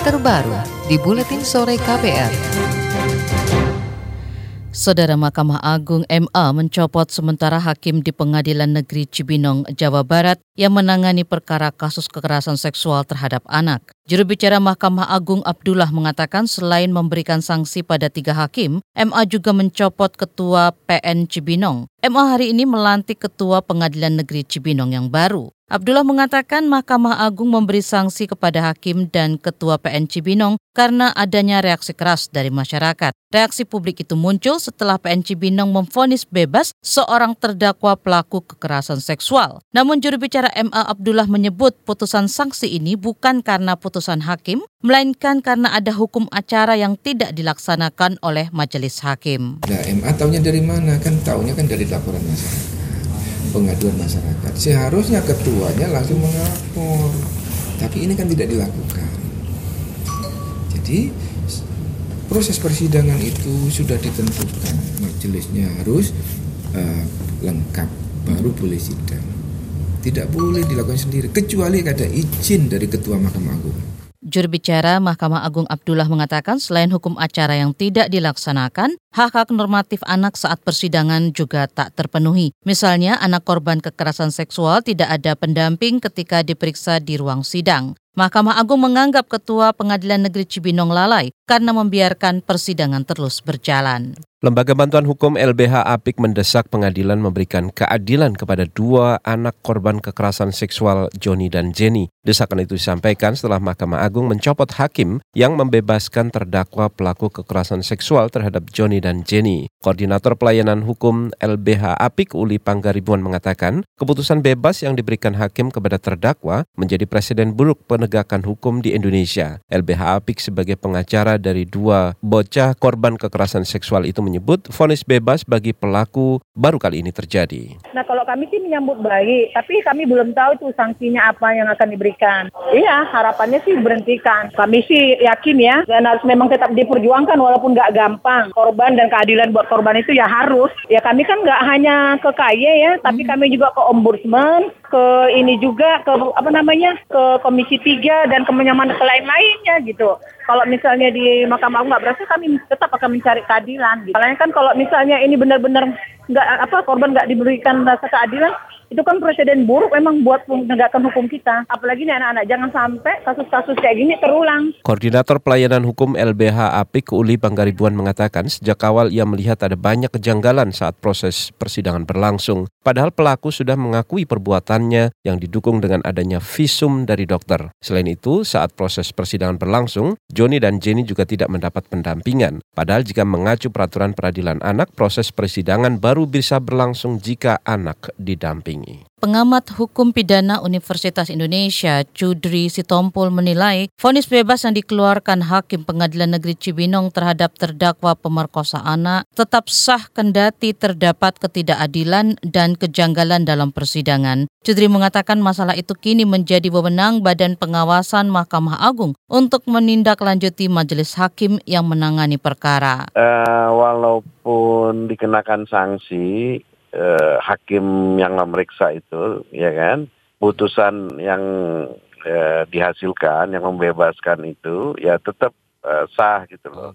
terbaru di Buletin Sore KPR. Saudara Mahkamah Agung MA mencopot sementara hakim di Pengadilan Negeri Cibinong, Jawa Barat yang menangani perkara kasus kekerasan seksual terhadap anak. Juru bicara Mahkamah Agung Abdullah mengatakan selain memberikan sanksi pada tiga hakim, MA juga mencopot Ketua PN Cibinong. MA hari ini melantik Ketua Pengadilan Negeri Cibinong yang baru. Abdullah mengatakan Mahkamah Agung memberi sanksi kepada hakim dan ketua PN Cibinong karena adanya reaksi keras dari masyarakat. Reaksi publik itu muncul setelah PN Cibinong memfonis bebas seorang terdakwa pelaku kekerasan seksual. Namun juru bicara MA Abdullah menyebut putusan sanksi ini bukan karena putusan hakim, melainkan karena ada hukum acara yang tidak dilaksanakan oleh majelis hakim. Nah, MA tahunya dari mana? Kan tahunya kan dari laporan masyarakat pengaduan masyarakat. Seharusnya ketuanya langsung melapor, tapi ini kan tidak dilakukan. Jadi proses persidangan itu sudah ditentukan, majelisnya harus uh, lengkap baru boleh sidang. Tidak boleh dilakukan sendiri kecuali ada izin dari ketua Mahkamah Agung. Juru bicara Mahkamah Agung Abdullah mengatakan selain hukum acara yang tidak dilaksanakan, hak-hak normatif anak saat persidangan juga tak terpenuhi. Misalnya, anak korban kekerasan seksual tidak ada pendamping ketika diperiksa di ruang sidang. Mahkamah Agung menganggap Ketua Pengadilan Negeri Cibinong lalai karena membiarkan persidangan terus berjalan. Lembaga Bantuan Hukum LBH Apik mendesak pengadilan memberikan keadilan kepada dua anak korban kekerasan seksual Joni dan Jenny. Desakan itu disampaikan setelah Mahkamah Agung mencopot hakim yang membebaskan terdakwa pelaku kekerasan seksual terhadap Joni dan Jenny. Koordinator Pelayanan Hukum LBH Apik Uli Panggaribuan mengatakan, keputusan bebas yang diberikan hakim kepada terdakwa menjadi presiden buruk penegakan hukum di Indonesia. LBH Apik sebagai pengacara dari dua bocah korban kekerasan seksual itu menyebut vonis bebas bagi pelaku baru kali ini terjadi. Nah kalau kami sih menyambut baik, tapi kami belum tahu tuh sanksinya apa yang akan diberikan. Iya harapannya sih berhentikan. Kami sih yakin ya dan harus memang tetap diperjuangkan walaupun nggak gampang. Korban dan keadilan buat korban itu ya harus. Ya kami kan nggak hanya ke KY ya, tapi hmm. kami juga ke ombudsman, ke ini juga ke apa namanya ke komisi 3 dan ke ke lain-lainnya gitu. Kalau misalnya di Mahkamah Agung nggak berhasil, kami tetap akan mencari keadilan. Gitu. Kan kalau misalnya ini benar-benar nggak apa korban nggak diberikan rasa keadilan, itu kan presiden buruk memang buat menegakkan hukum kita. Apalagi nih anak-anak jangan sampai kasus-kasus kayak gini terulang. Koordinator Pelayanan Hukum LBH Apik Uli Panggaribuan mengatakan sejak awal ia melihat ada banyak kejanggalan saat proses persidangan berlangsung. Padahal pelaku sudah mengakui perbuatannya yang didukung dengan adanya visum dari dokter. Selain itu, saat proses persidangan berlangsung, Joni dan Jenny juga tidak mendapat pendampingan. Padahal jika mengacu peraturan peradilan anak, proses persidangan baru bisa berlangsung jika anak didampingi ini. Pengamat Hukum Pidana Universitas Indonesia, Cudri Sitompul menilai vonis bebas yang dikeluarkan Hakim Pengadilan Negeri Cibinong terhadap terdakwa pemerkosa anak tetap sah kendati terdapat ketidakadilan dan kejanggalan dalam persidangan. Cudri mengatakan masalah itu kini menjadi wewenang Badan Pengawasan Mahkamah Agung untuk menindaklanjuti majelis hakim yang menangani perkara. Uh, walaupun dikenakan sanksi, eh, hakim yang memeriksa itu, ya kan, putusan yang eh, dihasilkan, yang membebaskan itu, ya tetap eh, sah gitu loh,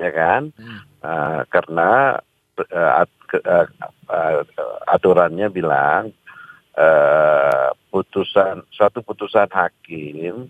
ya kan, hmm. uh, karena uh, at, uh, uh, aturannya bilang uh, putusan suatu putusan hakim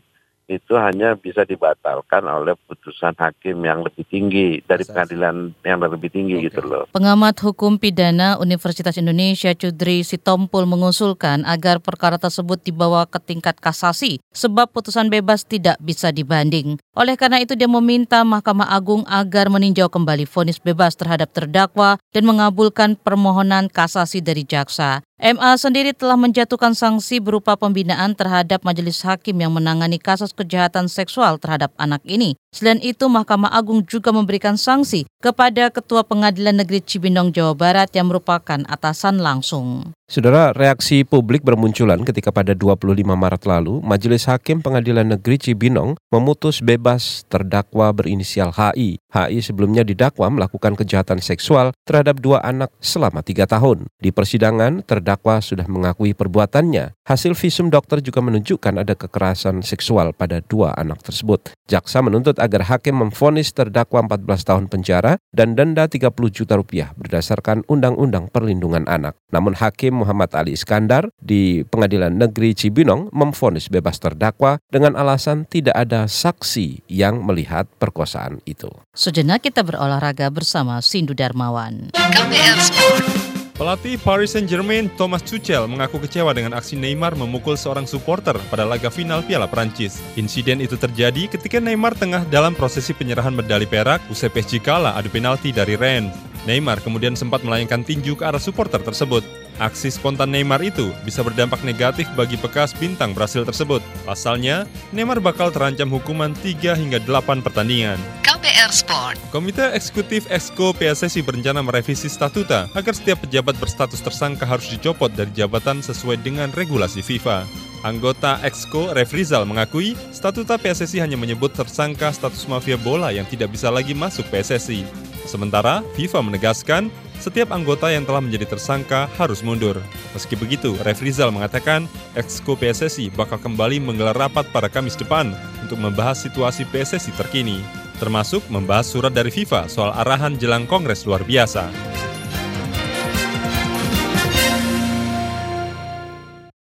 itu hanya bisa dibatalkan oleh putusan hakim yang lebih tinggi dari pengadilan yang lebih tinggi okay. gitu loh. Pengamat hukum pidana Universitas Indonesia Cudri Sitompul mengusulkan agar perkara tersebut dibawa ke tingkat kasasi sebab putusan bebas tidak bisa dibanding. Oleh karena itu dia meminta Mahkamah Agung agar meninjau kembali vonis bebas terhadap terdakwa dan mengabulkan permohonan kasasi dari jaksa. MA sendiri telah menjatuhkan sanksi berupa pembinaan terhadap majelis hakim yang menangani kasus kejahatan seksual terhadap anak ini. Selain itu, Mahkamah Agung juga memberikan sanksi kepada Ketua Pengadilan Negeri Cibinong, Jawa Barat yang merupakan atasan langsung. Saudara, reaksi publik bermunculan ketika pada 25 Maret lalu, Majelis Hakim Pengadilan Negeri Cibinong memutus bebas terdakwa berinisial HI. HI sebelumnya didakwa melakukan kejahatan seksual terhadap dua anak selama tiga tahun. Di persidangan, terdakwa sudah mengakui perbuatannya. Hasil visum dokter juga menunjukkan ada kekerasan seksual pada dua anak tersebut. Jaksa menuntut agar hakim memfonis terdakwa 14 tahun penjara dan denda 30 juta rupiah berdasarkan Undang-Undang Perlindungan Anak. Namun hakim Muhammad Ali Iskandar di Pengadilan Negeri Cibinong memfonis bebas terdakwa dengan alasan tidak ada saksi yang melihat perkosaan itu. Sejenak kita berolahraga bersama Sindu Darmawan. KPR Sport. Pelatih Paris Saint-Germain Thomas Tuchel mengaku kecewa dengan aksi Neymar memukul seorang supporter pada laga final Piala Prancis. Insiden itu terjadi ketika Neymar tengah dalam prosesi penyerahan medali perak usai PSG kalah adu penalti dari Rennes. Neymar kemudian sempat melayangkan tinju ke arah supporter tersebut. Aksi spontan Neymar itu bisa berdampak negatif bagi bekas bintang Brasil tersebut. Pasalnya, Neymar bakal terancam hukuman 3 hingga 8 pertandingan. KPR Sport. Komite Eksekutif Exco PSSI berencana merevisi statuta agar setiap pejabat berstatus tersangka harus dicopot dari jabatan sesuai dengan regulasi FIFA. Anggota Exco Refrizal mengakui statuta PSSI hanya menyebut tersangka status mafia bola yang tidak bisa lagi masuk PSSI. Sementara FIFA menegaskan setiap anggota yang telah menjadi tersangka harus mundur. Meski begitu, Refrizal mengatakan Exco PSSI bakal kembali menggelar rapat pada Kamis depan untuk membahas situasi PSSI terkini, termasuk membahas surat dari FIFA soal arahan jelang Kongres luar biasa.